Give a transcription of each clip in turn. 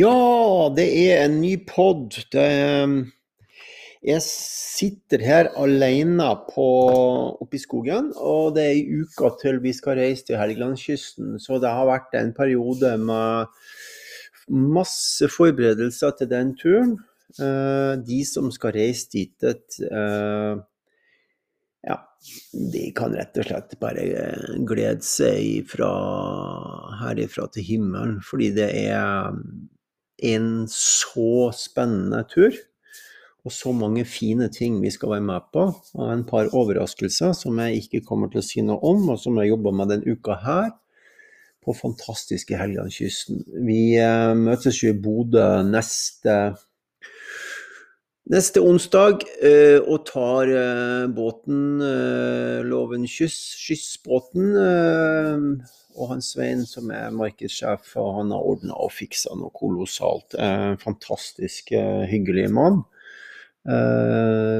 Ja, det er en ny pod. Jeg sitter her alene oppe i skogen, og det er ei uke til vi skal reise til Helgelandskysten. Så det har vært en periode med masse forberedelser til den turen. Eh, de som skal reise dit, et, ja, de kan rett og slett bare glede seg fra herifra til himmelen, fordi det er en så spennende tur. Og så mange fine ting vi skal være med på, og en par overraskelser som jeg ikke kommer til å si noe om, og som jeg jobber med denne uka her, på fantastiske Helgelandskysten. Vi eh, møtes jo i Bodø neste, neste onsdag eh, og tar eh, båten, eh, Loven Kyss, Skyssbåten, Eh, og han Svein som er markedssjef, han har ordna og fiksa noe kolossalt. Eh, fantastisk eh, hyggelig mann.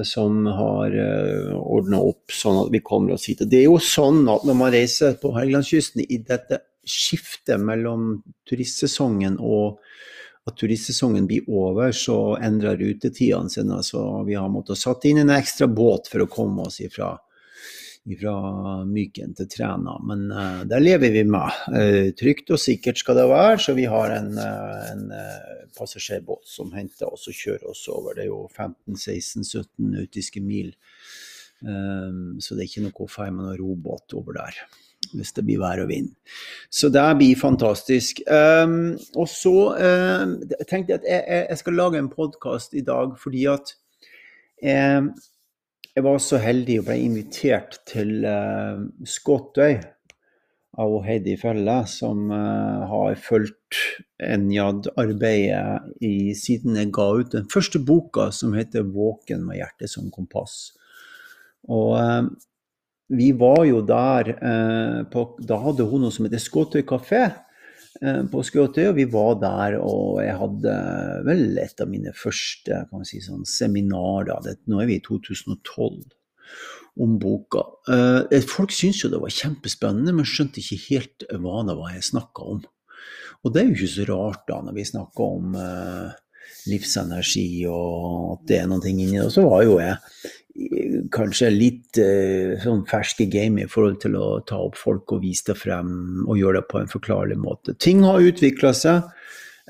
Som har uh, ordna opp sånn at vi kommer oss hit. Det er jo sånn at når man reiser på Helgelandskysten i dette skiftet mellom turistsesongen og at turistsesongen blir over, så endrer rutetidene sine. Så vi har måttet satt inn en ekstra båt for å komme oss ifra ifra Myken til Træna. Men uh, der lever vi med. Uh, trygt og sikkert skal det være, så vi har en, uh, en passasjerbåt som henter oss og kjører oss over. Det er jo 15-16-17 nautiske mil, um, så det er ikke noe å feie med noen robåt over der. Hvis det blir vær og vind. Så det blir fantastisk. Um, og så um, tenkte jeg at jeg, jeg skal lage en podkast i dag fordi at jeg var så heldig å bli invitert til uh, Skåtøy av Heidi Felle, som uh, har fulgt Enjad-arbeidet siden jeg ga ut den første boka, som heter 'Våken med hjertet som kompass'. Og uh, vi var jo der på, Da hadde hun noe som heter Skåtøy kafé Eh, på Skåtøy, og vi var der, og jeg hadde vel et av mine første kan si, sånn seminarer. Nå er vi i 2012 om boka. Eh, folk syntes jo det var kjempespennende, men skjønte ikke helt hva det var jeg snakka om. Og det er jo ikke så rart da, når vi snakker om livsenergi og at det er noe inni det. Og så var jo jeg kanskje litt eh, sånn ferske game i forhold til å ta opp folk og vise det frem og gjøre det på en forklarlig måte. Ting har utvikla seg.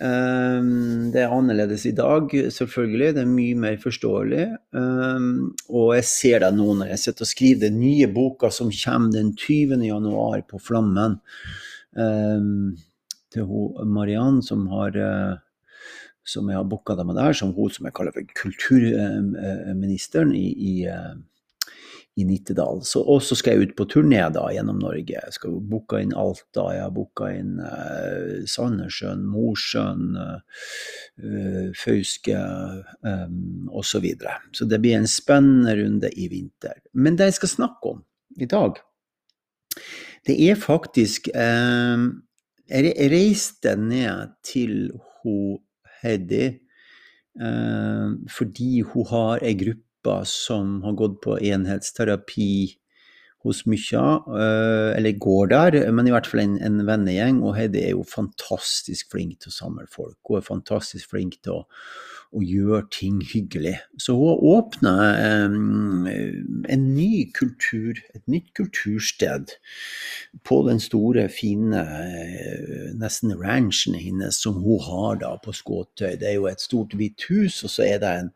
Um, det er annerledes i dag, selvfølgelig. Det er mye mer forståelig. Um, og jeg ser det nå når jeg sitter og skriver den nye boka som kommer den 20. januar på Flammen. Um, til Mariann som har uh, som jeg har booka dem der, som hun som jeg kaller for kulturministeren i, i, eh, i Nittedal. Så, og så skal jeg ut på turné da gjennom Norge. Jeg skal booke inn Alta, jeg har booka inn uh, Sandnessjøen, Mosjøen, uh, Fauske um, osv. Så, videre. så det blir en spennende runde i vinter. Men det jeg skal snakke om i dag, det er faktisk um, Jeg reiste ned til hun Heidi eh, fordi hun har ei gruppe som har gått på enhetsterapi hos Mykja, eh, eller går der, men i hvert fall en, en vennegjeng. Og Heidi er jo fantastisk flink til å samle folk. Hun er fantastisk flink til å og gjøre ting hyggelig. Så hun åpna um, en ny kultur, et nytt kultursted på den store, fine, eh, nesten ranchen hennes som hun har da på Skåtøy. Det er jo et stort, hvitt hus, og så er det en,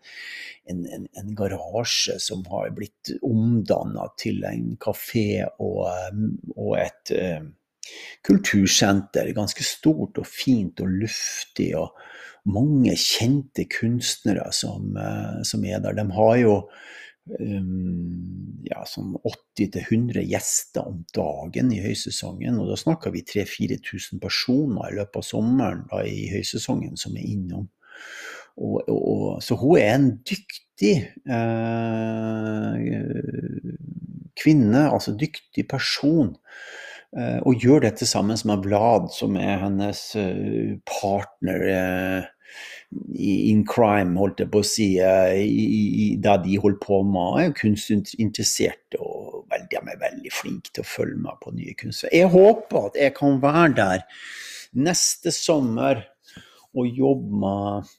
en, en, en garasje som har blitt omdanna til en kafé og, og et kultursenter. Ganske stort og fint og luftig. og mange kjente kunstnere som, eh, som er der. De har jo um, ja, sånn 80-100 gjester om dagen i høysesongen. Og da snakker vi 3000-4000 personer i løpet av sommeren da, i høysesongen som er innom. Og, og, så hun er en dyktig eh, kvinne, altså dyktig person. Eh, og gjør dette sammen med Blad, som er hennes eh, partner. Eh, in crime, holdt jeg på å si, da de holdt på med. Jeg er kunstinteressert og veldig, er veldig flink til å følge med på nye kunstnere. Jeg håper at jeg kan være der neste sommer og jobbe med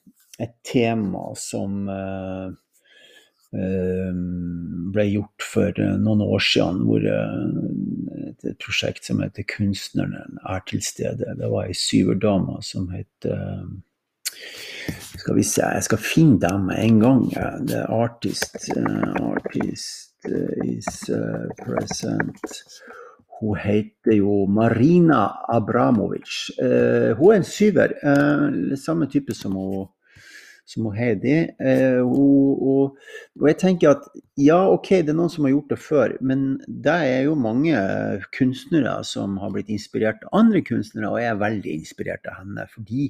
et tema som ble gjort for noen år siden, hvor et prosjekt som heter 'Kunstneren er til stede'. Det var ei syverdame som het Skal vi se, jeg skal finne dem en gang. Det er artist, artist is present. Hun heter jo Marina Abramovic. Hun er en syver. Samme type som hun, som Heidi. Eh, og, og, og, jeg tenker at ja, OK, det er noen som har gjort det før, men det er jo mange kunstnere som har blitt inspirert av andre kunstnere, og jeg er veldig inspirert av henne. Fordi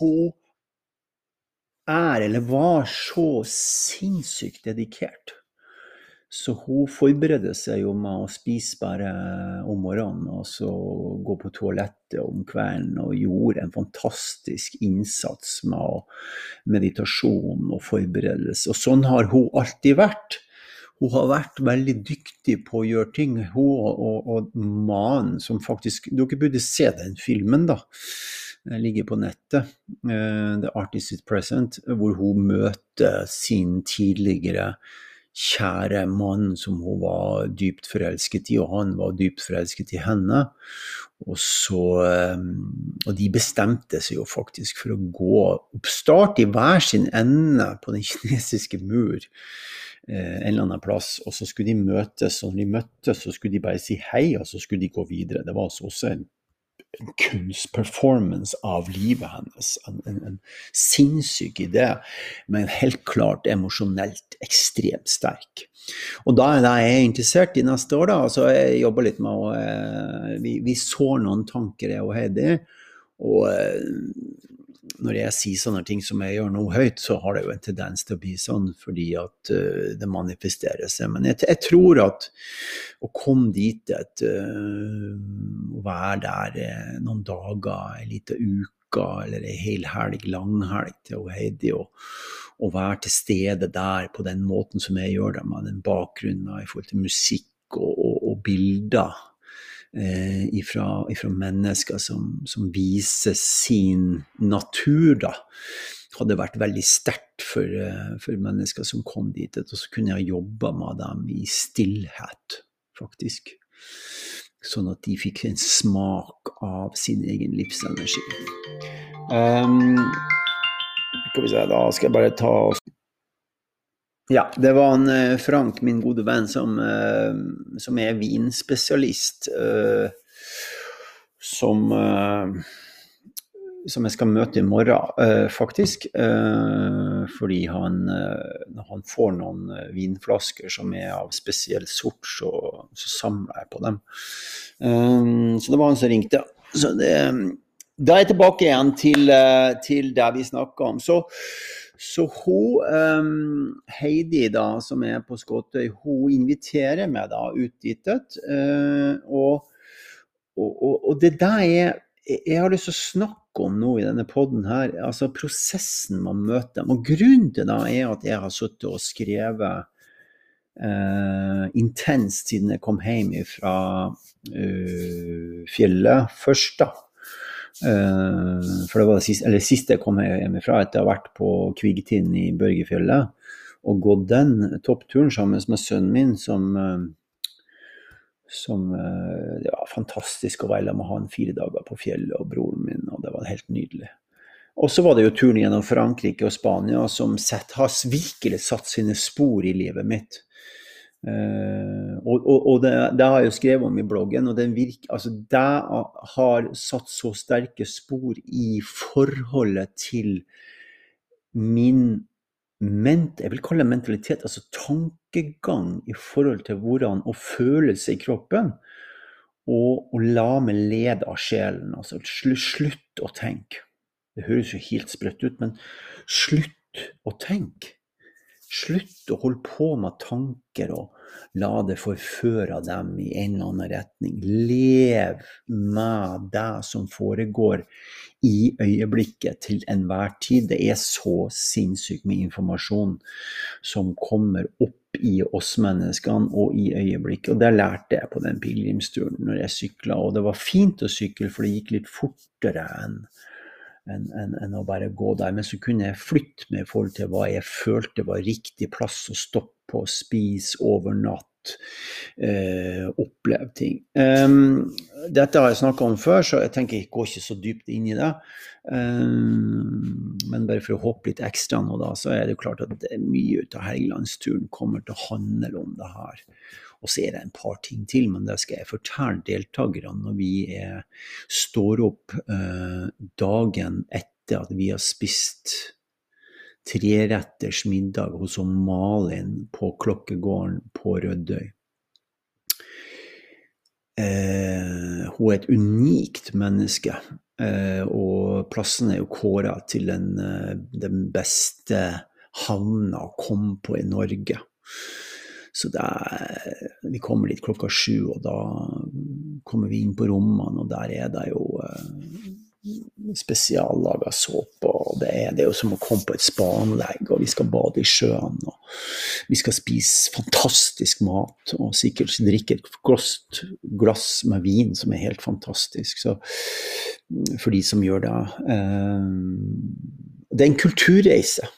hun er, eller var, så sinnssykt dedikert. Så hun forbereder seg jo med å spise bare om morgenen og så gå på toalettet om kvelden, og gjorde en fantastisk innsats med meditasjon og forberedelse. Og sånn har hun alltid vært. Hun har vært veldig dyktig på å gjøre ting. Hun og, og, og mannen som faktisk Dere burde se den filmen, da. Den ligger på nettet. Uh, The Artist is Present, hvor hun møter sin tidligere kjære mann som hun var dypt forelsket i, og han var dypt forelsket i henne. Og, så, eh, og de bestemte seg jo faktisk for å gå oppstart i hver sin ende på den kinesiske mur eh, en eller annen plass, og så skulle de møtes. Og når de møttes, så skulle de bare si hei, og så skulle de gå videre. Det var altså også en en kunstperformance av livet hennes. En, en, en, sinnssyk idé, men helt klart emosjonelt ekstremt sterk. Og da er jeg interessert i neste år, da. Altså, jeg jobber litt med å eh, vi, vi sår noen tanker, jeg og Heidi. Og eh, når jeg sier sånne ting som jeg gjør nå høyt, så har det jo en tendens til å bli sånn fordi at uh, det manifesterer seg. Men jeg, jeg, tror at å komme dit, et, uh, være der uh, noen dager, en liten uke eller en hel helg, langhelg til Heidi, og, og, være til stede der på den måten som jeg gjør det, med den bakgrunnen i forhold til musikk og, og, og bilder eh, ifra, ifra, mennesker som, som, viser sin natur, da, hadde vært veldig sterkt for, eh, for, mennesker som kom dit. Og så kunne jeg jobba med dem i stillhet, faktisk. Sånn at de fikk en smak av sin egen livsenergi. Um, skal vi se, da skal jeg bare ta ja, det var en eh, Frank, min gode venn, som, eh, som er vinspesialist. Eh, som, som jeg skal møte i morgen, faktisk. Fordi han, når han får noen vinflasker som er av spesiell sort, så, så samler jeg på dem. Så det var han som ringte. Så det, da er jeg tilbake igjen til, til det vi snakka om. Så så hun, um, Heidi, da, som er på Skåtøy, hun inviterer meg da ut dit. Uh, og, og, og, og, det der er Jeg har lyst til å snakke om nå i denne poden her, altså prosessen man møter. Og grunnen til det er at jeg har sittet og skrevet uh, intenst siden jeg kom hjem fra uh, fjellet først, da. Uh, for det var det siste, eller siste jeg kom hjemmefra etter å ha vært på Kvigtind i Børgefjellet og gått den toppturen sammen med sønnen min, som, uh, som uh, Det var fantastisk å være med han fire dager på fjellet og broren min, og det var helt nydelig. Og så var det jo turen gjennom Frankrike og Spania som sett, har virkelig satt sine spor i livet mitt. Uh, og, og, og det, det, har jeg jo skrevet om i bloggen, og virker, altså det har satt så sterke spor i forholdet til min ment, jeg vil kalle det mentalitet, altså tankegang i forhold til hvordan å føle seg i kroppen. Og, og la meg lede av sjelen. Altså slutt å tenke. Det høres jo helt sprøtt ut, men slutt å tenke. Slutt å holde på med tanker og la det forføre dem i en eller annen retning. Lev med det som foregår i øyeblikket til enhver tid. Det er så sinnssykt med informasjon som kommer opp i oss menneskene og i øyeblikket. Og det lærte jeg på den pilegrimsturen når jeg sykla. Og det var fint å sykle, for det gikk litt fortere enn enn en, en å bare gå der. Men så kunne jeg flytte meg i forhold til hva jeg følte var riktig plass å stoppe på, spise over natt. Eh, oppleve ting. Um, dette har jeg snakka om før, så jeg tenker jeg går ikke så dypt inn i det. Um, men bare for å hoppe litt ekstra nå, da, så er det jo klart at mye av Helgelandsturen kommer til å handle om det her. Og så er det en par ting til, men det skal jeg fortelle deltakerne når vi er, står opp eh, dagen etter at vi har spist treretters middag hos Malin på Klokkegården på Rødøy. Eh, hun er et unikt menneske, eh, og plassen er jo kåra til den, eh, den, beste havna å komme på i Norge. Så er, vi kommer dit klokka sju, og da kommer vi inn på rommene, og der er det jo eh, spesiallaga såpe. og det er, det er jo som å komme på et spaanlegg, og vi skal bade i sjøen. og Vi skal spise fantastisk mat, og sikkert drikke et glass, glass med vin som er helt fantastisk. Så for de som gjør det. Eh, det er en kulturreise.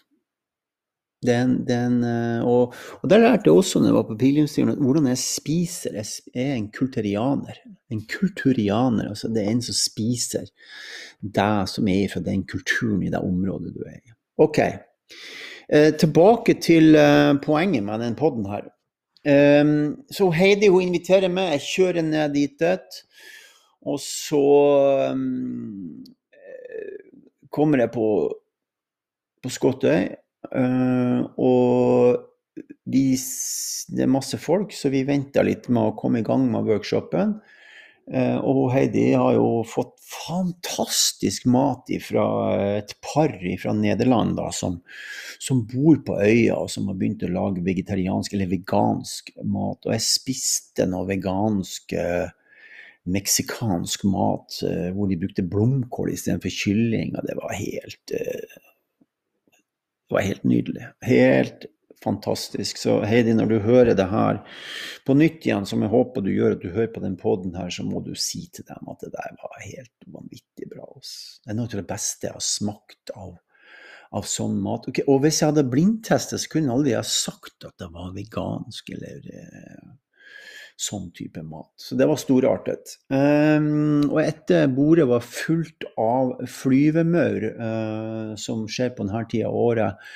Den, den, eh, og, og, der lærte jeg også når jeg var på pilegrimsturen, hvordan jeg spiser. Jeg er en kulturianer. En kulturianer, altså det er en som spiser deg som er fra den kulturen i det området du er i. Ok, eh, tilbake til eh, poenget med den poden her. Um, så Heidi hun inviterer meg, jeg kjører ned dit. Og så um, kommer jeg på, på Skottøy og de, det er masse folk, så vi venta litt med å komme i gang med workshopen. Uh, og Heidi har jo fått fantastisk mat fra et par fra Nederland da, som, som, bor på øya og som har begynt å lage vegetariansk eller vegansk mat. Og jeg spiste noe vegansk uh, meksikansk mat hvor de brukte blomkål istedenfor kylling, og det var helt det var helt nydelig. Helt fantastisk. Så Heidi, når du hører det her på nytt igjen, som jeg håper du gjør, at du hører på den poden her, så må du si til dem at det der var helt vanvittig bra. Det er noe av det beste jeg har smakt av, av sånn mat. Okay, og hvis jeg hadde blindtestet, så kunne jeg aldri ha sagt at det var vegansk eller eh, sånn type mat. Så det var storartet. Um, og etter bordet var fullt av flyvemaur, uh, som skjer på denne tida av året,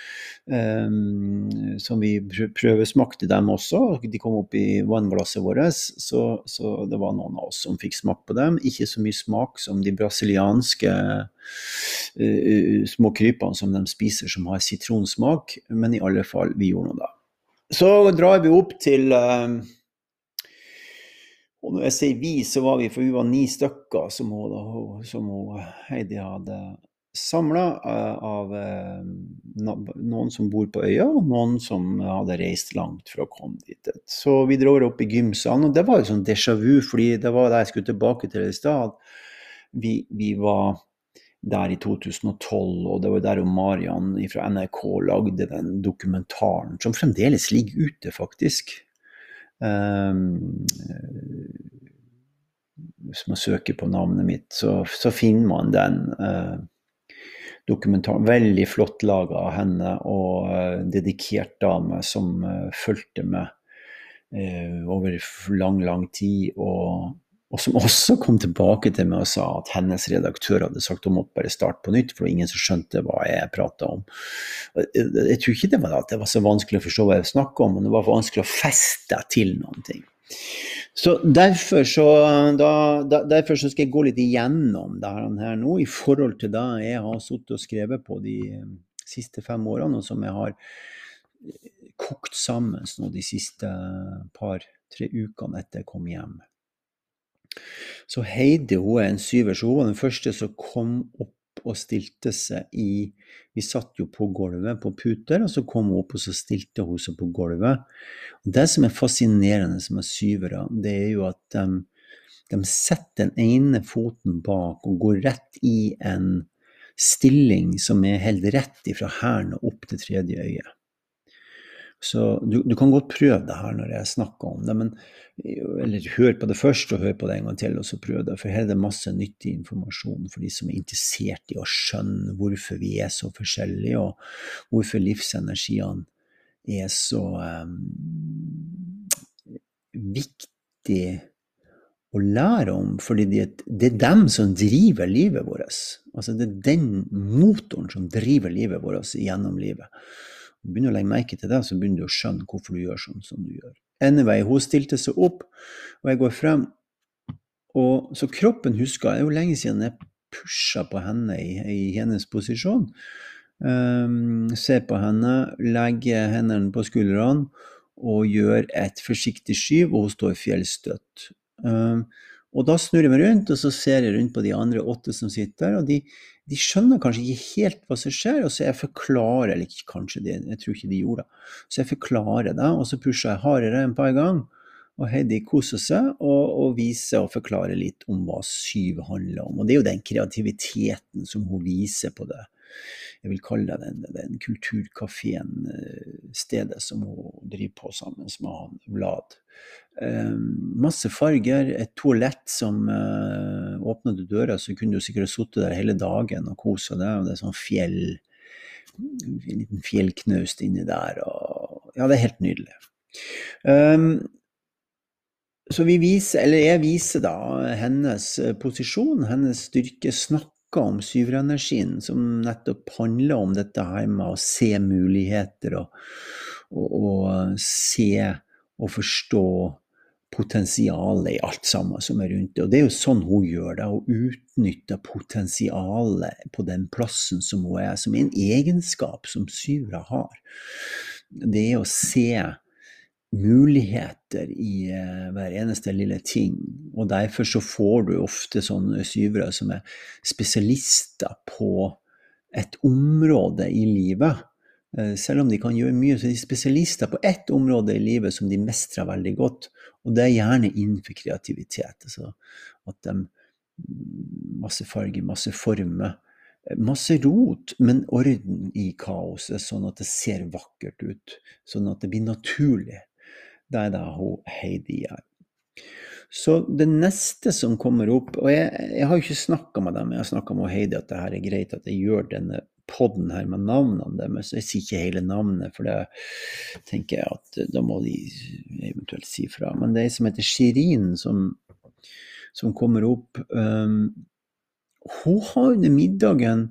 um, som vi prøvesmakte dem også. De kom opp i vannglasset vårt, så, så, det var noen av oss som fikk smak på dem. Ikke så mye smak som de brasilianske uh, små krypene som de spiser som har sitronsmak, men i alle fall, vi gjorde noe da. Så drar vi opp til uh, og når jeg sier vi, så var vi, for vi var ni stykker som, hun, som hun Heidi hadde samla eh, av eh, noen som bor på øya, og noen som hadde reist langt for å komme dit. Så vi dro opp i gymsalen, og det var jo sånn déjà vu, fordi det var da jeg skulle tilbake til i stad. Vi, vi, var der i 2012, og det var der Marian fra NRK lagde den dokumentaren, som fremdeles ligger ute, faktisk. Um, hvis man søker på navnet mitt, så, så finner man den eh, dokumentaren. Veldig flott laga av henne, og eh, dedikert dame som eh, fulgte med over lang, lang tid. Og, og, som også kom tilbake til meg og sa at hennes redaktør hadde sagt hun måtte bare starte på nytt, for det var ingen som skjønte hva jeg prata om. Jeg, tror ikke det var at det var så vanskelig å forstå hva jeg snakka om, men det var vanskelig å feste til noen ting. Så derfor så, da, da, derfor så skal jeg gå litt igjennom det her nå, i forhold til det jeg har sittet og skrevet på de eh, siste fem årene, og som jeg har eh, kokt sammen nå de siste par-tre ukene etter jeg kom hjem. Så Heidi hun er en syver, så hun var den første som kom opp og stilte seg i Vi satt jo på gulvet på puter, og så kom hun opp og så stilte hun seg på gulvet. Og det som er fascinerende med syvere, det er jo at de, de setter den ene foten bak og går rett i en stilling som er helt rett ifra hælen og opp til tredje øye. Så du, du, kan godt prøve det her når jeg snakker om det, men, eller hør på det først og hør på det en gang til, og så prøv det. For her er det masse nyttig informasjon for de som er interessert i å skjønne hvorfor vi er så forskjellige, og hvorfor livsenergiene er så um, viktig å lære om, fordi det, det, er dem som driver livet vårt. Altså det er den motoren som driver livet vårt gjennom livet begynner å legge merke til det, så begynner du å skjønne hvorfor du gjør sånn som du gjør. Anyway, hun stilte seg opp, og jeg går frem. Og, så kroppen husker Det er jo lenge siden jeg pusha på henne i, i hennes posisjon. Um, se på henne, legge hendene på skuldrene og gjør et forsiktig skyv, og hun står fjellstøtt. Um, og da snur jeg meg rundt, og så ser jeg rundt på de andre åtte som sitter der, og de, de skjønner kanskje ikke helt hva som skjer, og så jeg forklarer eller kanskje det, jeg tror ikke de gjorde det. Så jeg forklarer det, og så pusher jeg hardere en par ganger. Og Heidi koser seg og, og, viser og forklarer litt om hva syv handler om. Og det er jo den kreativiteten som hun viser på det. Jeg vil kalle det den, den kulturkafeen, eh, stedet som hun driver på sammen med han Vlad. Um, masse farger, et toalett som uh, åpnet døra, så kunne du sikkert sittet der hele dagen og kosa deg. Og det er sånn fjell En liten fjellknaust inni der. Og, ja, det er helt nydelig. Um, så vi viser, eller jeg viser da hennes posisjon, hennes styrke, snakker om syverenergien, som nettopp handler om dette her med å se muligheter og, og, og se og forstå potensialet i alt sammen som er rundt det. Og det er jo sånn hun gjør det. Hun utnytter potensialet på den plassen som hun er, som er en egenskap som syvere har. Det er å se muligheter i uh, hver eneste lille ting. Og derfor så får du ofte sånne syvere som er spesialister på et område i livet. Uh, selv om de kan gjøre mye, så er de spesialister på ett område i livet som de mestrer veldig godt. Og det er gjerne innenfor kreativitet. Altså at de Masse farger, masse former. Masse rot, men orden i kaoset, sånn at det ser vakkert ut. Sånn at det blir naturlig. Det er det hun Heidi er. Så det neste som kommer opp Og jeg, jeg har jo ikke snakka med dem, jeg har snakka med Heidi at det her er greit at jeg gjør denne podden her med navnene deres. Jeg sier ikke hele navnet, for det tenker jeg at da må de eventuelt si fra. Men det er ei som heter Shirin, som, som kommer opp. Um, hun har under middagen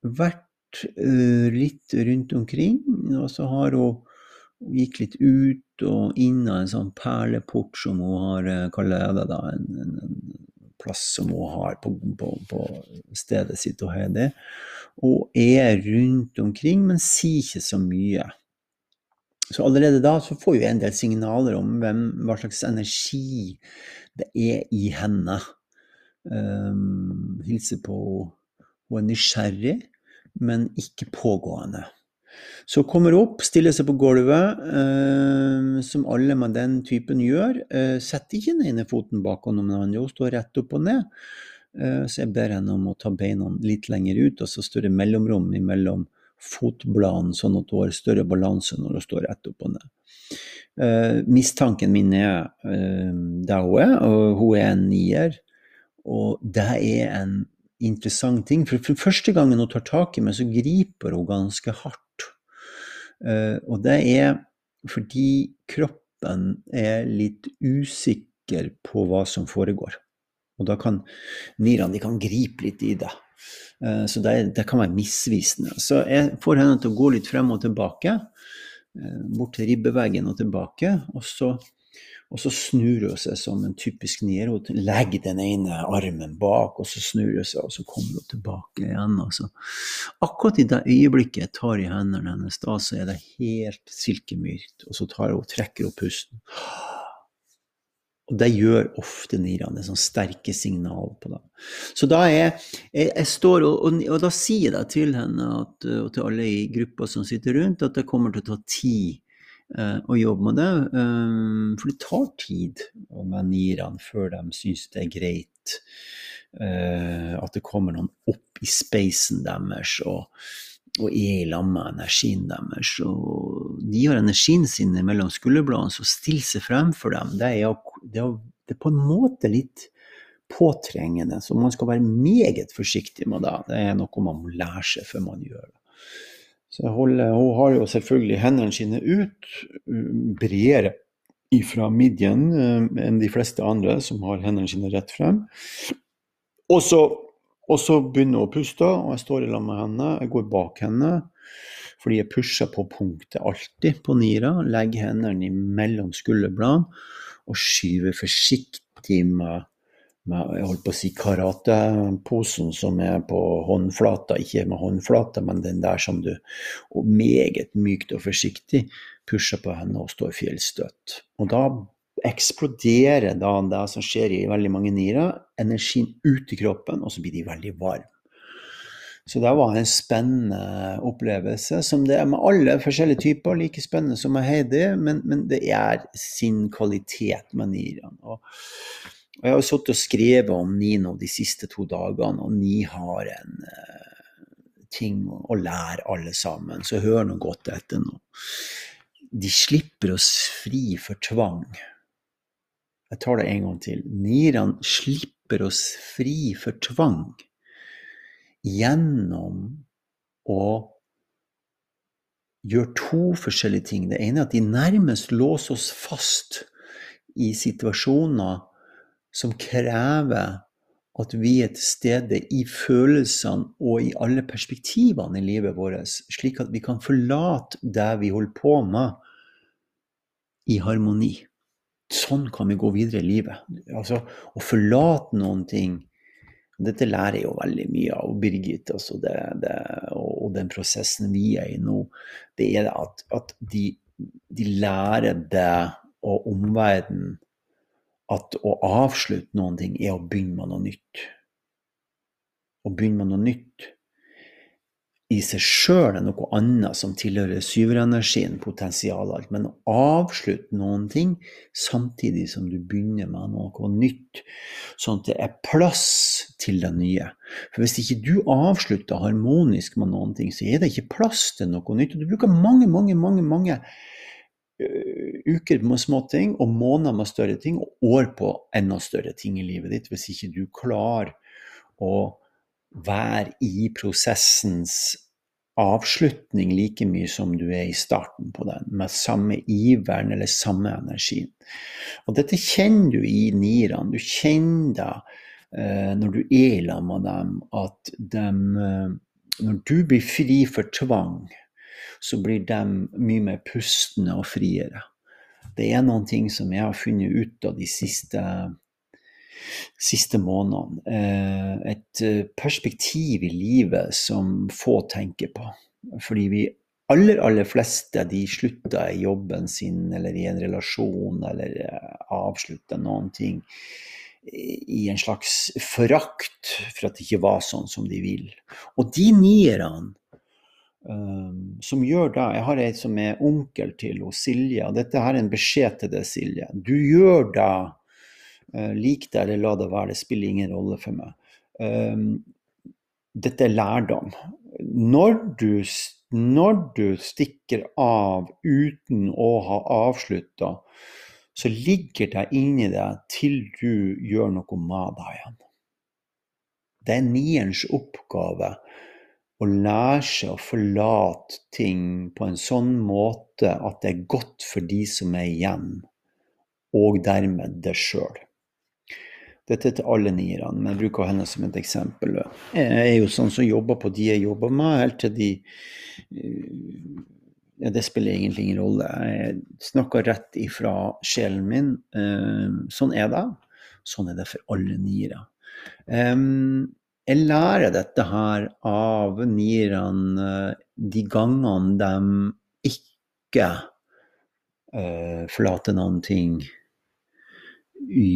vært uh, litt rundt omkring, og så har hun gikk litt ut og inn av en sånn perleport som hun har, kaller det da, en, en, en plass som hun har på, på, på stedet sitt og har det og er rundt omkring, men sier ikke så mye. Så allerede da så får vi en del signaler om hvem, hva slags energi det er i henne. Um, hilser på Hun er nysgjerrig, men ikke pågående. Så kommer opp, stiller seg på gulvet, eh, som alle med den typen gjør. Eh, setter ikke den ene foten bak den andre, hun står rett opp og ned. Eh, så jeg ber henne om å ta beina litt lenger ut, og så større mellomrom mellom fotbladene, sånn at hun har større balanse når hun står rett opp og ned. Uh, mistanken min er uh, der hun er, og hun er en nier. Og det er en interessant ting, for, for første gangen hun tar tak i meg, så griper hun ganske hardt. Uh, og det er fordi kroppen er litt usikker på hva som foregår. Og da kan nyrene gripe litt i det. Eh, så det, det, kan være misvisende. Så jeg får henne til å gå litt frem og tilbake. Eh, bort til ribbeveggen og tilbake. Og så, og så snur hun seg som en typisk nier. Hun legger den ene armen bak, og så snur hun seg, og så kommer hun tilbake igjen. Altså. Akkurat i det øyeblikket jeg tar i hendene hennes, da så er det helt silkemykt. Og så tar hun, trekker hun pusten. Og det gjør ofte nirene, sånn sterke signal på dem. Så da er jeg, jeg står og, og, og, da sier jeg til henne at, og til alle i gruppa som sitter rundt, at det kommer til å ta tid å jobbe med det. Um, for det tar tid med nirene før de syns det er greit eh, at det kommer noen opp i spacen deres og, og er i lag med energien deres. Og de har energien sin mellom skulderbladene, så stille seg frem for dem, det, er, det er, på en måte litt påtrengende. Så man skal være meget forsiktig med det. Det er noe man må lære seg før man gjør det. Holder, hun har jo selvfølgelig hendene sine ut, bredere ifra midjen eh, enn de fleste andre som har hendene sine rett frem. Og så og så begynner hun å puste, og jeg står i lag med henne. Jeg går bak henne fordi jeg pusher på punktet alltid på Nira. Legger hendene mellom skulderbladene og skyver forsiktig med, med jeg holdt på å si karateposen som er på håndflata. Ikke med håndflata, men den der som du Og meget mykt og forsiktig pusher på henne og står fjellstøtt. Og da eksploderer da det som skjer i veldig mange nirer, energien ut i kroppen, og så blir de veldig varme. Så det var en spennende opplevelse, som det er med alle forskjellige typer. Like spennende som med Heidi, men, men det er sin kvalitet med nirene. Og, jeg har sittet og skrevet om Nino de siste to dagene, og ni har en uh, ting å lære alle sammen. Så hør nå godt etter nå. De slipper oss fri for tvang. Jeg tar det en gang til. Nirene slipper oss fri for tvang gjennom å gjøre to forskjellige ting. Det ene er at de nærmest låser oss fast i situasjoner som krever at vi er til stede i følelsene og i alle perspektivene i livet vårt, slik at vi kan forlate det vi holder på med, i harmoni sånn kan vi gå videre i livet. Altså, å forlate noen ting Dette lærer jeg jo veldig mye av Birgit altså det, det, og, den prosessen vi er i nå. Det er at, at de, de, lærer det og omverdenen at å avslutte noen ting er å begynne med noe nytt. Å begynne med noe nytt i seg sjøl er noe annet som tilhører syverenergien, potensialet. Men å avslutte noen ting samtidig som du begynner med noe nytt, sånn at det er plass til det nye. For hvis ikke du avslutter harmonisk med noen ting, så er det ikke plass til noe nytt. Og du bruker mange, mange, mange, mange uker med små ting og måneder med større ting og år på enda større ting i livet ditt hvis ikke du klarer å være i prosessens avslutning like mye som du er i starten på den, med samme iveren eller samme energien. Og dette kjenner du i nirene. Du kjenner det eh, når du er sammen med dem, at de, eh, når du blir fri for tvang, så blir de mye mer pustende og friere. Det er noen ting som jeg har funnet ut av de siste siste månedene. Eh, et eh, perspektiv i livet som få tenker på. Fordi vi aller, aller fleste de slutter i jobben sin eller i en relasjon eller eh, avslutter noen ting i en slags forakt for at det ikke var sånn som de vil. Og de nierne um, som gjør da Jeg har ei som er onkel til Silje, og dette her er en beskjed til deg, Silje. Du gjør det Uh, lik det eller la det være, det spiller ingen rolle for meg. Um, dette er lærdom. Når du, når du, stikker av uten å ha avslutta, så ligger det inni deg til du gjør noe med det igjen. Det er nierens oppgave å lære seg å forlate ting på en sånn måte at det er godt for de som er igjen, og dermed det sjøl. Dette er til alle nierne, men jeg bruker henne som et eksempel. Jeg er jo sånn som jobber på de jeg jobber med, helt til de ja, Det spiller egentlig ingen rolle. Jeg snakker rett ifra sjelen min. Eh, sånn er det. Sånn er det for alle niere. Jeg lærer dette her av nierne de gangene de ikke uh, forlater noen ting i,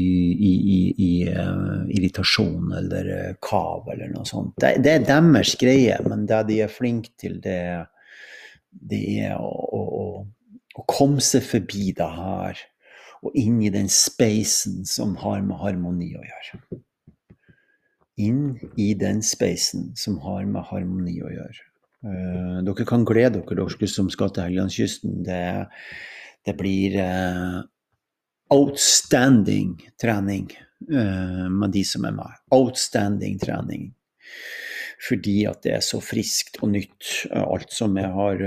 i, i uh, irritasjon eller uh, kav eller noe sånt. Det, det, er deres greie, men det de er flinke til, det, det er å, å, å, komme seg forbi det her og inn i den spacen som har med harmoni å gjøre. Inn i den spacen som har med harmoni å gjøre. Uh, dere kan glede dere, dere som skal til Helgelandskysten. Det, det blir uh, outstanding trening uh, med de som er med. Outstanding trening fordi at det er så friskt og nytt, alt som jeg har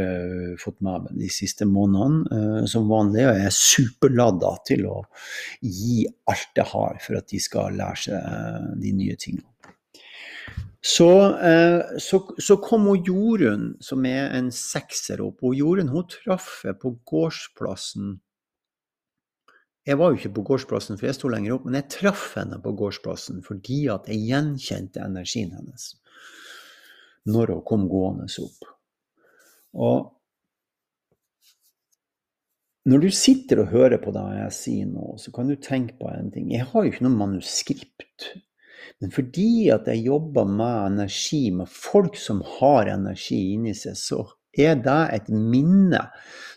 fått med meg de siste månedene. Som vanlig og jeg er superladda til å gi alt jeg har for at de skal lære seg de nye tingene. Så, så, så, kom hun Jorunn, som er en sekser opp. Og Jorunn hun traff jeg på gårdsplassen jeg var jo ikke på gårdsplassen, for jeg sto lenger opp, men jeg traff henne på gårdsplassen fordi at jeg gjenkjente energien hennes når hun kom gående opp. Og når du sitter og hører på det jeg sier nå, så kan du tenke på en ting. Jeg har jo ikke noe manuskript. Men fordi at jeg jobber med energi, med folk som har energi inni seg, så er det et minne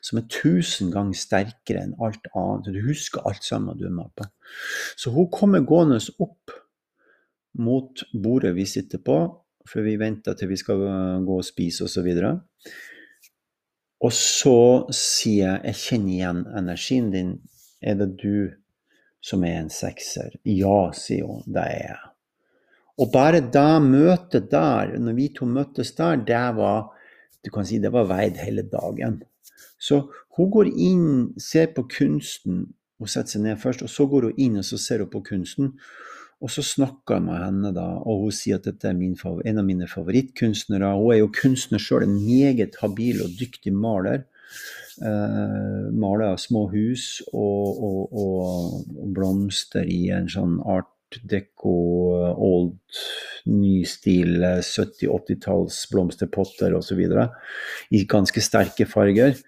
som er tusen ganger sterkere enn alt annet. Du husker alt sammen du er med på. Så hun kommer gående opp mot bordet vi sitter på, for vi venter til vi skal gå og spise osv. Og, og så sier jeg jeg kjenner igjen energien din. Er det du som er en sekser? Ja, sier hun. Det er jeg. Og bare da møtet der, når vi to møttes der, det var du kan si det var veid hele dagen. Så hun går inn, ser på kunsten, hun setter seg ned først, og så går hun inn og så ser hun på kunsten. Og så snakker jeg med henne, da, og hun sier at dette er min, en av mine favorittkunstnere. Hun er jo kunstner sjøl, en meget habil og dyktig maler. Eh, maler små hus og, og, og, blomster i en sånn art deco, old, ny stil, 70-80-talls blomsterpotter osv. I ganske sterke farger.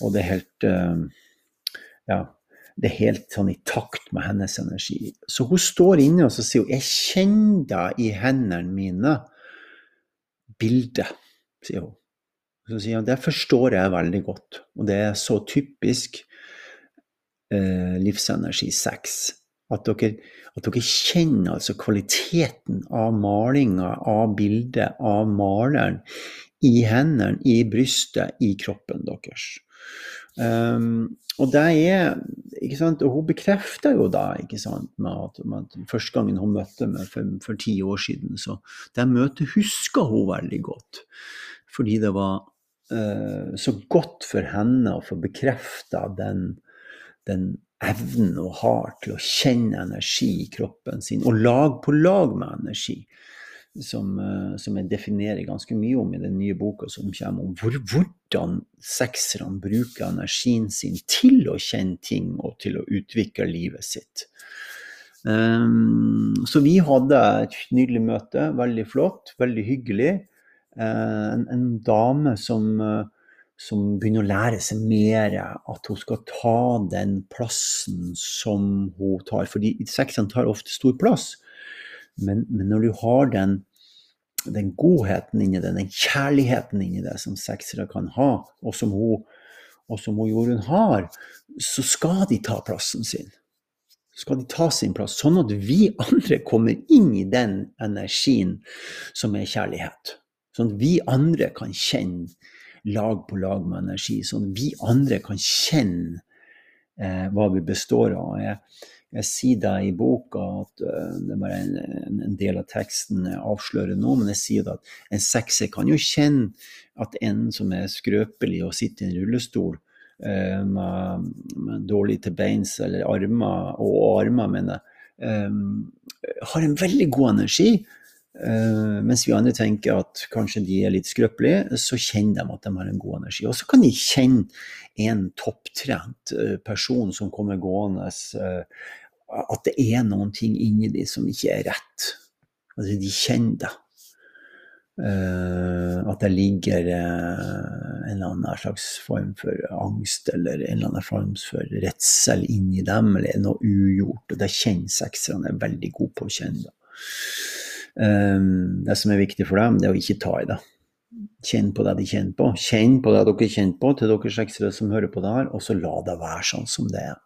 Og det er helt eh, Ja det er helt sånn i takt med hennes energi. Så hun står inne og sier hun, 'Jeg kjenner i hendene mine bildet', sier hun. Så sier hun, 'Det forstår jeg veldig godt', og det er så typisk eh, livsenergi 6. At dere, at dere, kjenner altså kvaliteten av malinga, av bildet, av maleren i hendene, i brystet, i kroppen deres. Um, og det er ikke sant, og Hun bekrefter jo da ikke sant, med at, med at første gangen hun møtte meg for, for, ti år siden, så det møtet husker hun veldig godt. Fordi det var uh, så godt for henne å få bekrefta den, den evnen hun har til å kjenne energi i kroppen sin, og lag på lag med energi som, eh, som, jeg definerer ganske mye om i den nye boka som kommer, om hvor, hvordan sekserne bruker energien sin til å kjenne ting og til å utvikle livet sitt. Um, så vi hadde et nydelig møte, veldig flott, veldig hyggelig. Uh, en, en, dame som, uh, som begynner å lære seg mer, at hun skal ta den plassen som hun tar. Fordi sekserne tar ofte stor plass. Men, men, når du har den, den godheten inni det, den kjærligheten inni det som seksere kan ha, og som hun, og som hun Jorunn har, så skal de ta plassen sin. Skal de ta sin plass, sånn at vi andre kommer inn i den energien som er kjærlighet. Sånn at vi andre kan kjenne lag på lag med energi. Sånn vi andre kan kjenne eh, hva vi består av. Jeg, jeg sier det i boka at uh, det er bare en, en, del av teksten jeg avslører nå, men jeg sier at en sekser kan jo kjenne at en som er skrøpelig og sitter i en rullestol uh, med, med, dårlig til beins eller armer, og armer, mener jeg, um, har en veldig god energi. Uh, mens vi andre tenker at kanskje de er litt skrøpelige, så kjenner de at de har en god energi. Og så kan de kjenne en topptrent uh, person som kommer gående, uh, at det er noen ting inni de som ikke er rett. Altså, de kjenner det. at det ligger en eller annen slags form for angst eller en eller annen form for redsel inni dem, eller noe ugjort. Og det kjenner sekserne er veldig gode på å kjenne. det. Um, det som er viktig for dem, det er å ikke ta i det. Kjenn på det de kjenner på. Kjenn på det dere kjenner på, til dere seksere som hører på det her, og så la det være sånn som det er.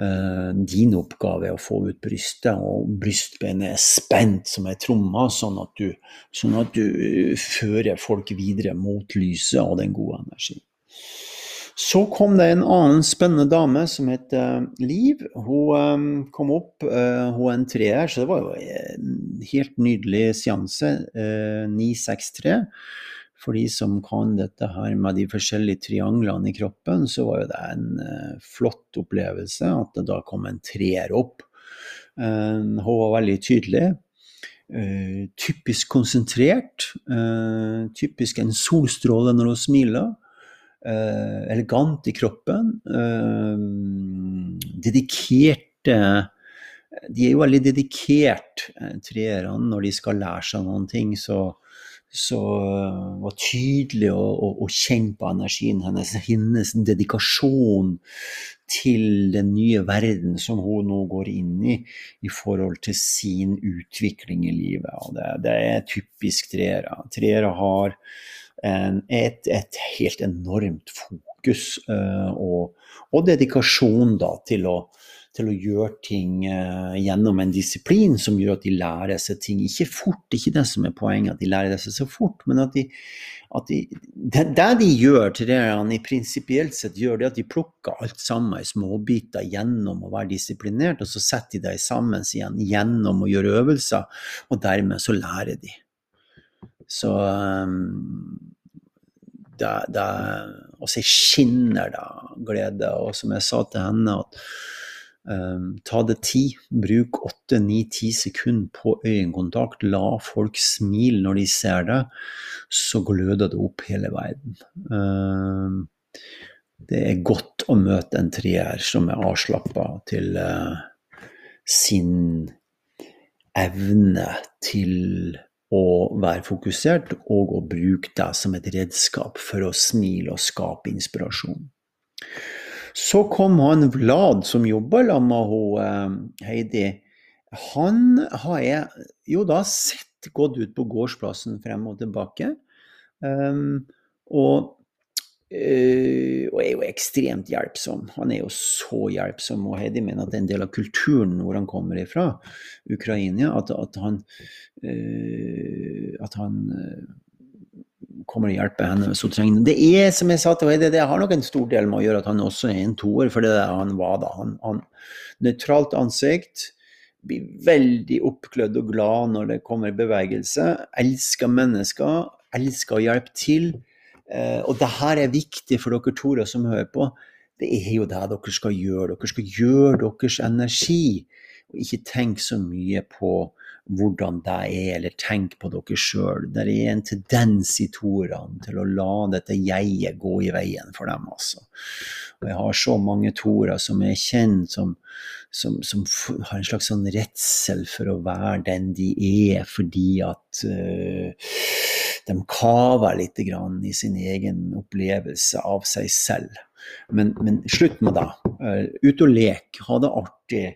Uh, din oppgave er å få ut brystet, og brystbeinet er spent som ei tromme, sånn at du, sånn at du fører folk videre mot lyset og den gode energien. Så kom det en annen spennende dame som het Liv. Hun um, kom opp, uh, hun er en treer, så det var jo en helt nydelig seanse. Uh, 963. For de som kan dette her med de forskjellige trianglene i kroppen, så var jo det en flott opplevelse at det da kom en treer opp. Hun var veldig tydelig. Typisk konsentrert. typisk en solstråle når hun smiler. Elegant i kroppen. dedikerte De er jo veldig dedikert, treerne, når de skal lære seg noen ting. så så var tydelig å, å, å, kjenne på energien hennes, hennes dedikasjon til den nye verden som hun nå går inn i, i forhold til sin utvikling i livet. Og det, det er typisk treere. Treere har et, et, helt enormt fokus uh, og, og, dedikasjon da, til å til å gjøre ting uh, gjennom en disiplin som gjør at de lærer seg ting. Ikke fort, ikke det som er poenget, at de lærer seg så fort, men at de, at de det, det, de gjør til det de prinsipielt sett gjør, det at de plukker alt sammen i småbiter gjennom å være disiplinert, og så setter de det sammen igjen gjennom å gjøre øvelser, og dermed så lærer de. Så um, det, det, og så skinner det glede. Og som jeg sa til henne, at Um, ta det tid. Bruk 8-9-10 sekunder på øyekontakt. La folk smile når de ser det, Så gløder det opp hele verden. Um, det er godt å møte en treer som er avslappa til uh, sin evne til å være fokusert, og å bruke deg som et redskap for å smile og skape inspirasjon. Så kom han Vlad, som jobba sammen med hun, eh, Heidi. Han har jeg jo da sett gått ut på gårdsplassen frem og tilbake. Um, og, uh, og, er jo ekstremt hjelpsom. Han er jo så hjelpsom, og Heidi mener at det er en del av kulturen hvor han kommer ifra, Ukraina, at, at han, uh, at han uh, kommer og hjelper henne hvis hun trenger det. Er som jeg sa til Heidi, det har nok en stor del med å gjøre at han også er en toer, for det er han var da. Han, han Nøytralt ansikt, blir veldig oppglødd og glad når det kommer bevegelse. Elsker mennesker, elsker å hjelpe til. Eh, og det her er viktig for dere Tore som hører på. Det er jo det dere skal gjøre. Dere skal gjøre deres energi. Og ikke tenke så mye på hvordan det er, eller tenk på dere sjøl. Det er en tendens i toerne til å la dette jeget gå i veien for dem, altså. Og jeg har så mange torer som er kjent, som, som, som, har en slags sånn redsel for å være den de er, fordi at uh, de kaver litt i sin egen opplevelse av seg selv. Men, men slutt med det. Uh, ut og lek, ha det artig.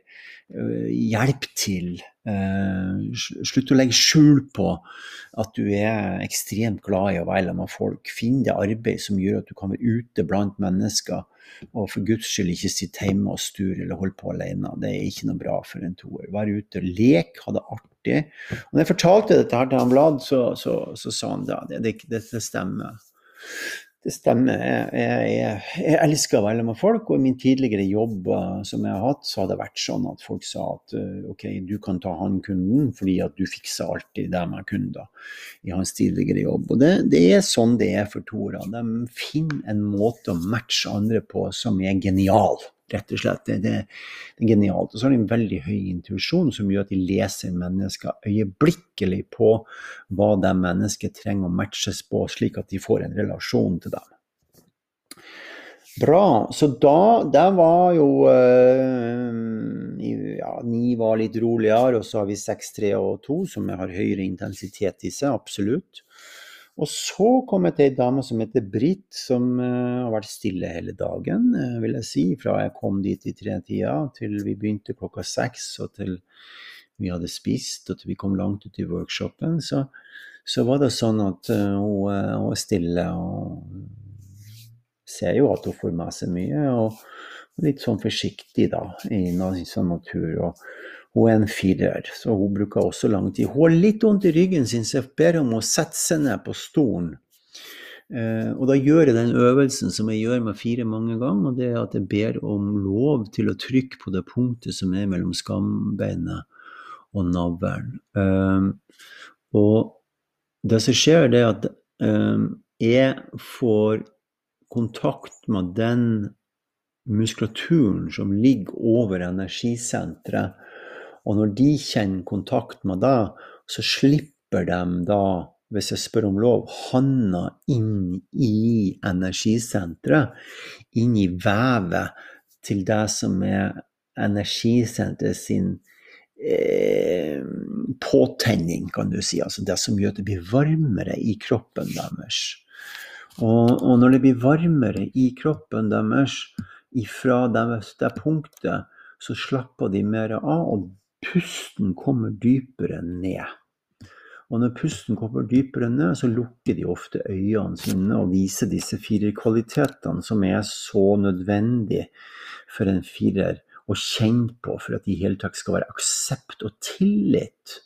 Uh, hjelp til. Uh, slutt å legge skjul på at du er ekstremt glad i å være sammen med folk. Finn det arbeid som gjør at du kan være ute blant mennesker, og for guds skyld ikke sitte hjemme og sture eller holde på alene. Det er ikke noe bra for en toer. Vær ute, lek, ha det artig. Og når jeg fortalte dette her til han Vlad, så, så, så, sa han da det, det, det stemmer. Det stemmer. Jeg, jeg, jeg, elsker å være med folk, og i min tidligere jobb uh, som jeg har hatt, så har det vært sånn at folk sa at uh, ok, du kan ta han kunden fordi at du fikser alltid det med kunder i hans tidligere jobb. Og det, det er sånn det er for Tora. De finner en måte å matche andre på som er genial rett og slett. Det, det, det, er genialt. Og så har de en veldig høy intuisjon som gjør at de leser mennesker øyeblikkelig på hva de mennesket trenger å matches på, slik at de får en relasjon til dem. Bra. Så da Der var jo øh, Ja, ni var litt roligere, og så har vi seks, tre og to, som har høyere intensitet i seg, absolutt. Og så kom jeg til ei dame som heter Britt, som uh, har vært stille hele dagen, uh, vil jeg si. Fra jeg kom dit i tretida til vi begynte klokka seks, og til vi hadde spist, og til vi kom langt ut i workshopen. Så, så var det sånn at uh, hun, hun, er stille og ser jo at hun får med seg mye. og litt sånn forsiktig da, i sånn natur. og hun er en firer, så hun bruker også lang tid. Hun har litt vondt i ryggen sin, så jeg ber om å sette seg ned på stolen. Eh, og da gjør jeg den øvelsen som jeg gjør med fire mange ganger, og det er at jeg ber om lov til å trykke på det punktet som er mellom skambeinet og navlen. Eh, og det som skjer, det er at eh, jeg får kontakt med den muskulaturen som ligger over energisenteret. Og når de kjenner kontakt med deg, så slipper de da, hvis jeg spør om lov, handa inn i energisenteret. Inn i vevet til det som er energisenteret sin eh, påtenning, kan du si. Altså det som gjør at det blir varmere i kroppen deres. Og, og når det blir varmere i kroppen deres ifra det, det punktet, så slapper de mer av, og pusten kommer dypere ned. Og når pusten kommer dypere ned, så lukker de ofte øynene sine og viser disse fire kvalitetene som er så nødvendig for en firer å kjenne på for at de i hele tatt skal være aksept og tillit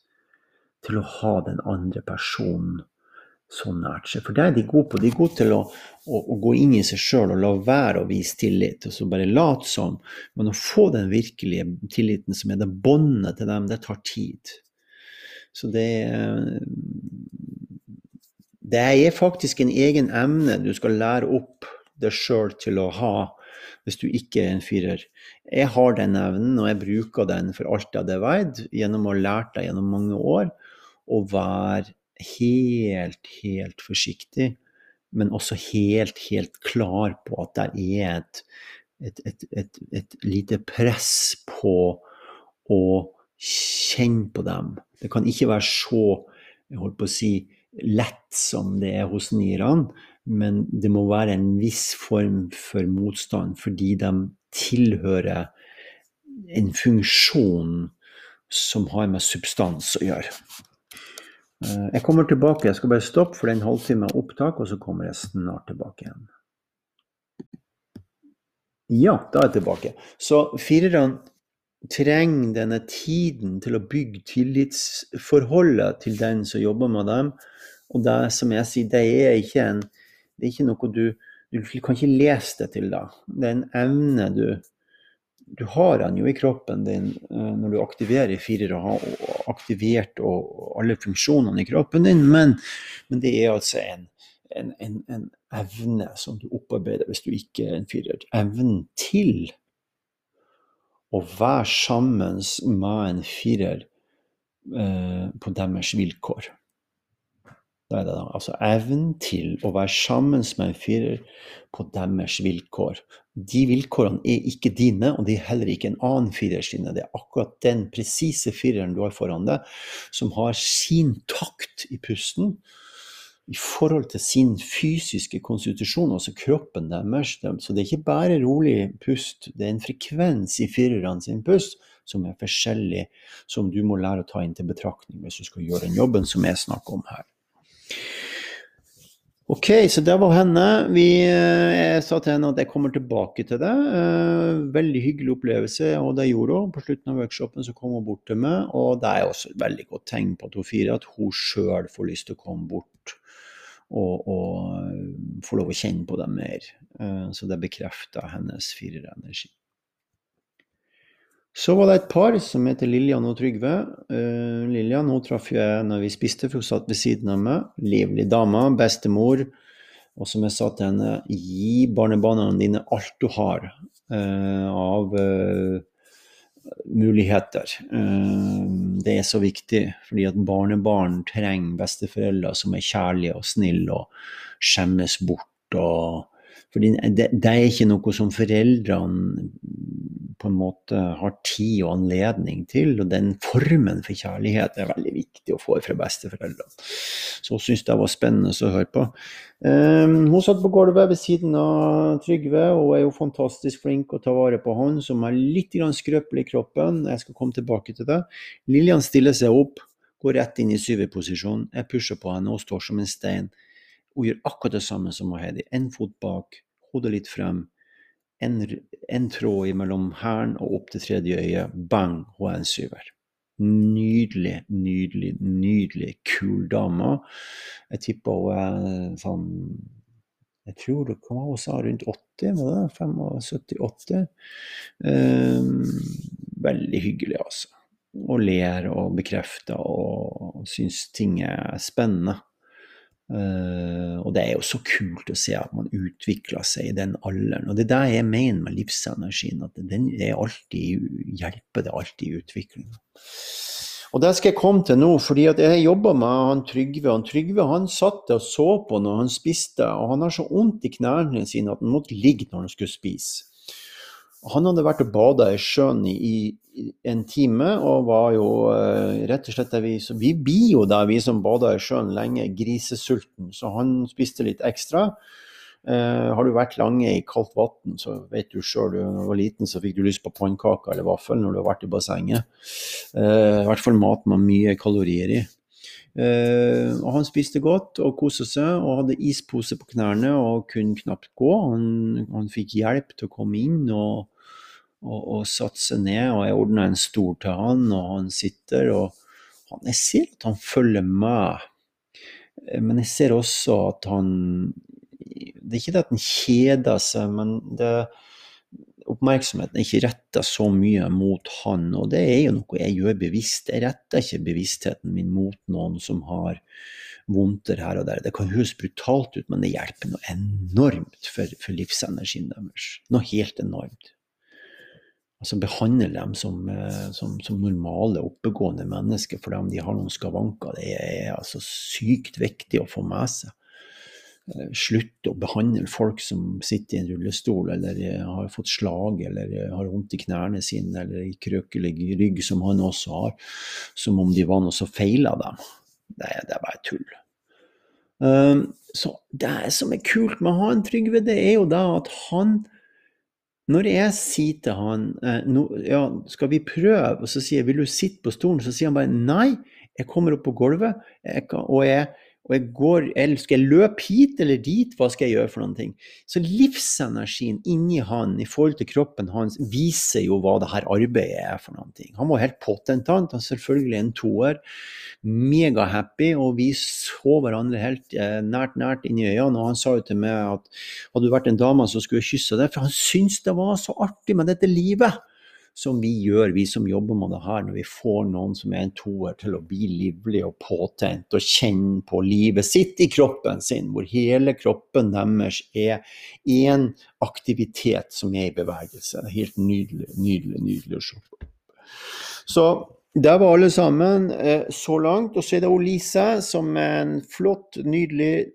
til å ha den andre personen så nært seg. For det er de gode på. De er gode til å, å, å gå inn i seg sjøl og la være å vise tillit, og så bare late som. Men å få den virkelige tilliten som er det båndet til dem, det tar tid. Så det Det er faktisk en egen emne du skal lære opp deg sjøl til å ha hvis du ikke er en firer. Jeg har den evnen, og jeg bruker den for alt jeg har veid, gjennom å ha lært det gjennom mange år. Å være helt, helt forsiktig, men også helt, helt klar på at det er et, et, et, et, lite press på å kjenne på dem. Det kan ikke være så jeg holdt på å si, lett som det er hos nirene, men det må være en viss form for motstand, fordi de tilhører en funksjon som har med substans å gjøre. Eh, jeg kommer tilbake. Jeg skal bare stoppe for en halvtime opptak, og så kommer jeg snart tilbake igjen. Ja, da er jeg tilbake. Så firerne trenger denne tiden til å bygge tillitsforholdet til den som jobber med dem. Og det som jeg sier, det er ikke, en, det er ikke noe du Du kan ikke lese det til deg. Det er en evne du du har den jo i kroppen din eh, når du aktiverer firer og har aktivert alle funksjonene i kroppen din, men, men det er altså en, en, en, en, evne som du opparbeider hvis du ikke er en firer. Evnen til å være sammen med en firer eh, på deres vilkår. Det da, altså evnen til å være sammen med en firer på deres vilkår. De vilkårene er ikke dine, og de er heller ikke en annen firer sine. Det er akkurat den presise fireren du har foran deg, som har sin takt i pusten i forhold til sin fysiske konstitusjon, altså kroppen deres. Så det er ikke bare rolig pust, det er en frekvens i firerne sin pust som er forskjellig, som du må lære å ta inn til betraktning hvis du skal gjøre den jobben som jeg snakker om her. Ok, så det var henne. Vi, eh, jeg sa til henne at jeg kommer tilbake til det. Eh, veldig hyggelig opplevelse, og det gjorde hun. På slutten av workshopen så kom hun bort til meg, og det er også et veldig godt tegn på at hun firer, at hun sjøl får lyst til å komme bort og, og eh, få lov å kjenne på det mer. Så det bekrefter hennes firerenergi. Så var det et par som heter Lillian og Trygve. Uh, Lillian hun traff jeg når vi spiste, for hun satt ved siden av meg. Livlig dame, bestemor. Og som jeg sa til henne, gi barnebarna dine alt du har uh, av uh, muligheter. det er så viktig, fordi at barnebarn trenger besteforeldre som er kjærlige og snille og skjemmes bort. og fordi det, det, er ikke noe som foreldrene på en måte har tid og anledning til. Og den formen for kjærlighet er veldig viktig å få fra besteforeldrene. Så hun syntes det var spennende å høre på. Um, hun satt på gulvet ved siden av Trygve og er jo fantastisk flink å ta vare på han som er litt skrøpelig i kroppen. Jeg skal komme tilbake til det. Lillian stiller seg opp, går rett inn i syverposisjon. Jeg pusher på henne, hun står som en stein. Hun gjør akkurat det samme som Heidi. En fot bak, hodet litt frem. En, en tråd mellom hælen og opp til tredje øye. Bang, hun er en syver. Nydelig, nydelig, nydelig kul dame. Jeg tipper hun er sånn Jeg tror det hva hun sa, rundt 80, var det? 75-80. Um, veldig hyggelig, altså. Og ler og bekrefter og syns ting er spennende. Uh, og det er jo så kult å se at man utvikler seg i den alderen. Og det er det jeg mener med livsenergien, at den alltid, hjelper det alltid i utviklinga. Og det skal jeg komme til nå, fordi at jeg jobba med han Trygve. Han Trygve han satt og så på når han spiste, og han har så vondt i knærne sine at han måtte ligge når han skulle spise. Han hadde vært og bada i sjøen i, en time, og var jo uh, rett og slett vi, vi blir jo der, vi som bader i sjøen lenge, grisesulten. Så han spiste litt ekstra. Uh, har du vært lange i kaldt vann, så vet du sjøl. Da du var liten, så fikk du lyst på pannekaker eller vaffel når du har vært i bassenget. Uh, I hvert fall mat med mye kalorier i. Uh, og han spiste godt og koste seg og hadde ispose på knærne og kunne knapt gå. Han, han fikk hjelp til å komme inn og, og, og satte seg ned, og jeg ordna en stol til han, og han sitter og han, Jeg ser at han følger med, eh, men jeg ser også at han Det er ikke det at han kjeder seg, men det oppmerksomheten er ikke retta så mye mot han, og det er jo noe jeg gjør bevisst. Jeg retter ikke bevisstheten min mot noen som har vondter her og der. Det kan høres brutalt ut, men det hjelper noe enormt for, for livsenergien deres. Noe helt enormt. Altså Behandle dem som, eh, som, som, normale, oppegående mennesker fordi om de har noen skavanker. Det er altså sykt viktig å få med seg. Eh, slutte å behandle folk som sitter i en rullestol eller eh, har fått slag eller eh, har vondt i knærne sine eller i krøkelig rygg, som han også har, som om de var noe som feila dem. Det, det, er bare tull. Um, så det som er kult med han Trygve, det er jo da at han når jeg sier til han no, ja, skal vi prøve, og så sier jeg vil du sitte på stolen, så sier han bare nei, jeg kommer opp på gulvet, og jeg og jeg går, eller Skal jeg løpe hit eller dit? Hva skal jeg gjøre for noen ting? Så livsenergien inni han i forhold til kroppen hans viser jo hva det her arbeidet er for noen ting. Han var helt potentant, han selvfølgelig en toer. Megahappy, og vi så hverandre helt eh, nært, nært inni øynene. Og han sa jo til meg at hadde du vært en dame, så skulle jeg kyssa deg. For han syntes det var så artig med dette livet som vi gjør, vi som jobber med det her, når vi får noen som er en toer til å bli livlig og påtent og kjenne på livet sitt i kroppen sin, hvor hele kroppen deres er én aktivitet som er i bevegelse. Det er helt nydelig, nydelig, nydelig å se. Så der var alle sammen eh, så langt. Og så er det Lise, som er en flott, nydelig,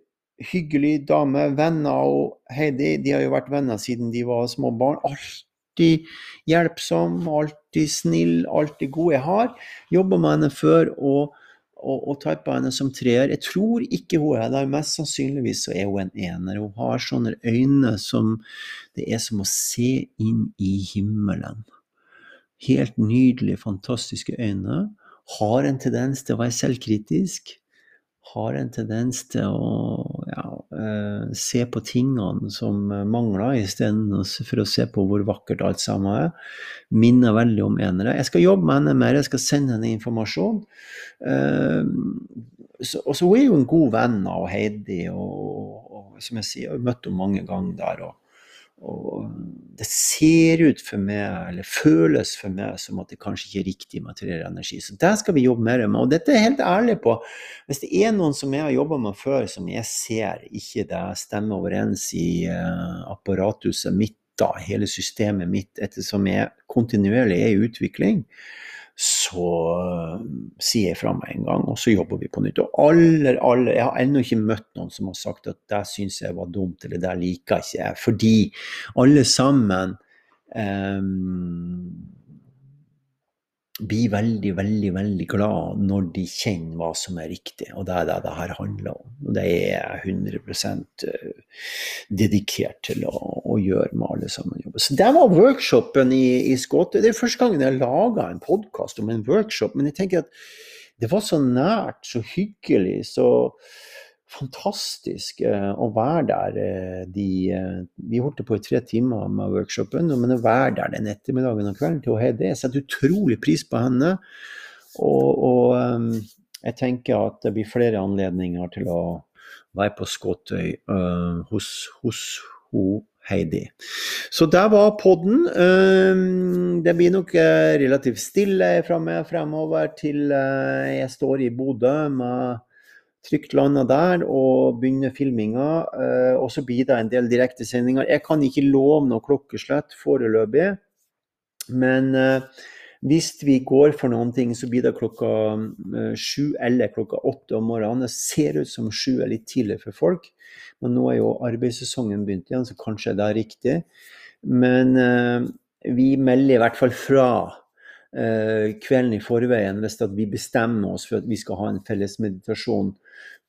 hyggelig dame. Venner og Heidi. De har jo vært venner siden de var små barn. Alt alltid hjelpsom, alltid snill, alltid god. Jeg har jobba med henne før og, og, og typa henne som treer. Jeg tror ikke hun er der. Mest sannsynligvis så er hun en ener. Hun har sånne øyne som Det er som å se inn i himmelen. Helt nydelige, fantastiske øyne. Har en tendens til å være selvkritisk har en tendens til å se på tingene som mangler, istedenfor å se på hvor vakkert alt sammen er. Minner veldig om enere. Jeg skal jobbe med henne mer, jeg skal sende henne informasjon. Eh, og så Hun er jo en god venn av Heidi, og, og, som jeg sier, jeg har møtt henne mange ganger der. og og det ser ut for meg, eller føles for meg, som at det kanskje ikke er riktig materiell energi. Så det skal vi jobbe mer med. Og dette er jeg helt ærlig på. Hvis det er noen som jeg har jobba med før, som jeg ser ikke det stemmer overens i uh, apparatuset mitt, da, hele systemet mitt, ettersom jeg kontinuerlig er i utvikling, så uh, sier jeg fra meg en gang, og så jobber vi på nytt. Og aller, aller, Jeg har ennå ikke møtt noen som har sagt at det syns jeg var dumt, eller det liker ikke jeg. Fordi alle sammen um, blir veldig, veldig veldig glad når de kjenner hva som er riktig. Og det er det det her handler om. Og det er jeg 100 eh, dedikert til å, å, gjøre med alle sammen. Så det var workshopen i, i Skåte. Det er første gangen jeg laga en podkast om en workshop. Men jeg tenker at det var så nært, så hyggelig. så fantastisk eh, å være der. eh, De, eh, vi holdt på i tre timer med workshopen, men å være der den ettermiddagen og kvelden til Heidi Jeg setter utrolig pris på henne. Og, og jeg tenker at det blir flere anledninger til å være på Skåtøy uh, hos, hos ho Heidi. Så der var podden. Eh, det blir nok relativt stille fra meg fremover til uh, jeg står i Bodø med trygt landa der og begynner filminga. eh, Og så blir det en del direktesendinger. Jeg kan ikke love noe klokkeslett foreløpig, men eh, hvis vi går for noen ting, så blir det klokka eh, sju eller klokka åtte om morgenen. Det ser ut som sju er litt tidlig for folk, men nå er jo arbeidssesongen begynt igjen, så kanskje det er riktig. Men vi melder i hvert fall fra kvelden i forveien hvis vi bestemmer oss for at vi skal ha en felles meditasjon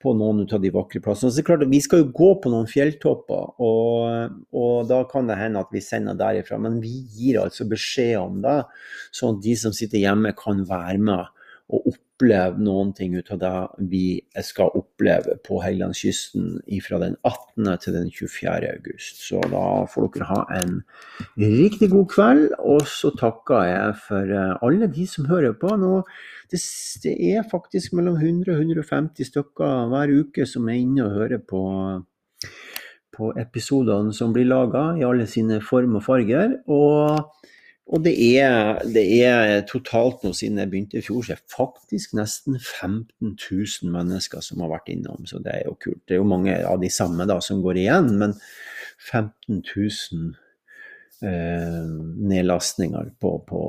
på noen av de vakre plassene. Så det er klart Vi skal jo gå på noen fjelltopper, og, og da kan det hende at vi sender derifra. Men vi gir altså beskjed om det, sånn at de som sitter hjemme kan være med og oppleve noen ting ut av det vi skal oppleve på Helgelandskysten fra den 18. til den 24. august. Så da får dere ha en riktig god kveld, og så takker jeg for eh, alle de som hører på. Nå, det, det er faktisk mellom 100 og 150 stykker hver uke som er inne og hører på på episodene som blir laga i alle sine form og farger. Og og det er, det er totalt nå siden jeg begynte i fjor, så er det faktisk nesten 15 000 mennesker som har vært innom. Så det er jo kult. Det er jo mange av de samme da som går igjen, men 15 000 eh, nedlastninger på, på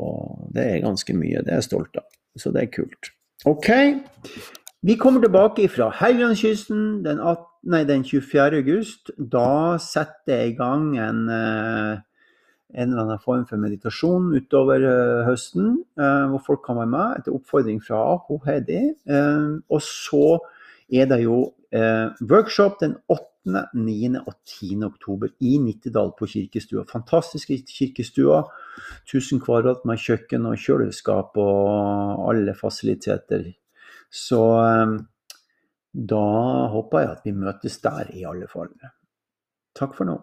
Det er ganske mye. Det er jeg stolt av. Så det er kult. OK. Vi kommer tilbake fra Helgelandskysten den, 18, nei, den 24. august. Da setter jeg i gang en eh, en eller annen form for meditasjon utover uh, høsten, uh, hvor folk kan være med etter oppfordring fra ho Heidi. Uh, og så er det jo workshop den 8., 9. og 10. oktober i Nittedal på Kirkestua. Fantastiske kirkestua. 1000 kvadrat med kjøkken og kjøleskap og alle fasiliteter. Så da håper jeg at vi møtes der, i alle fall. Takk for nå.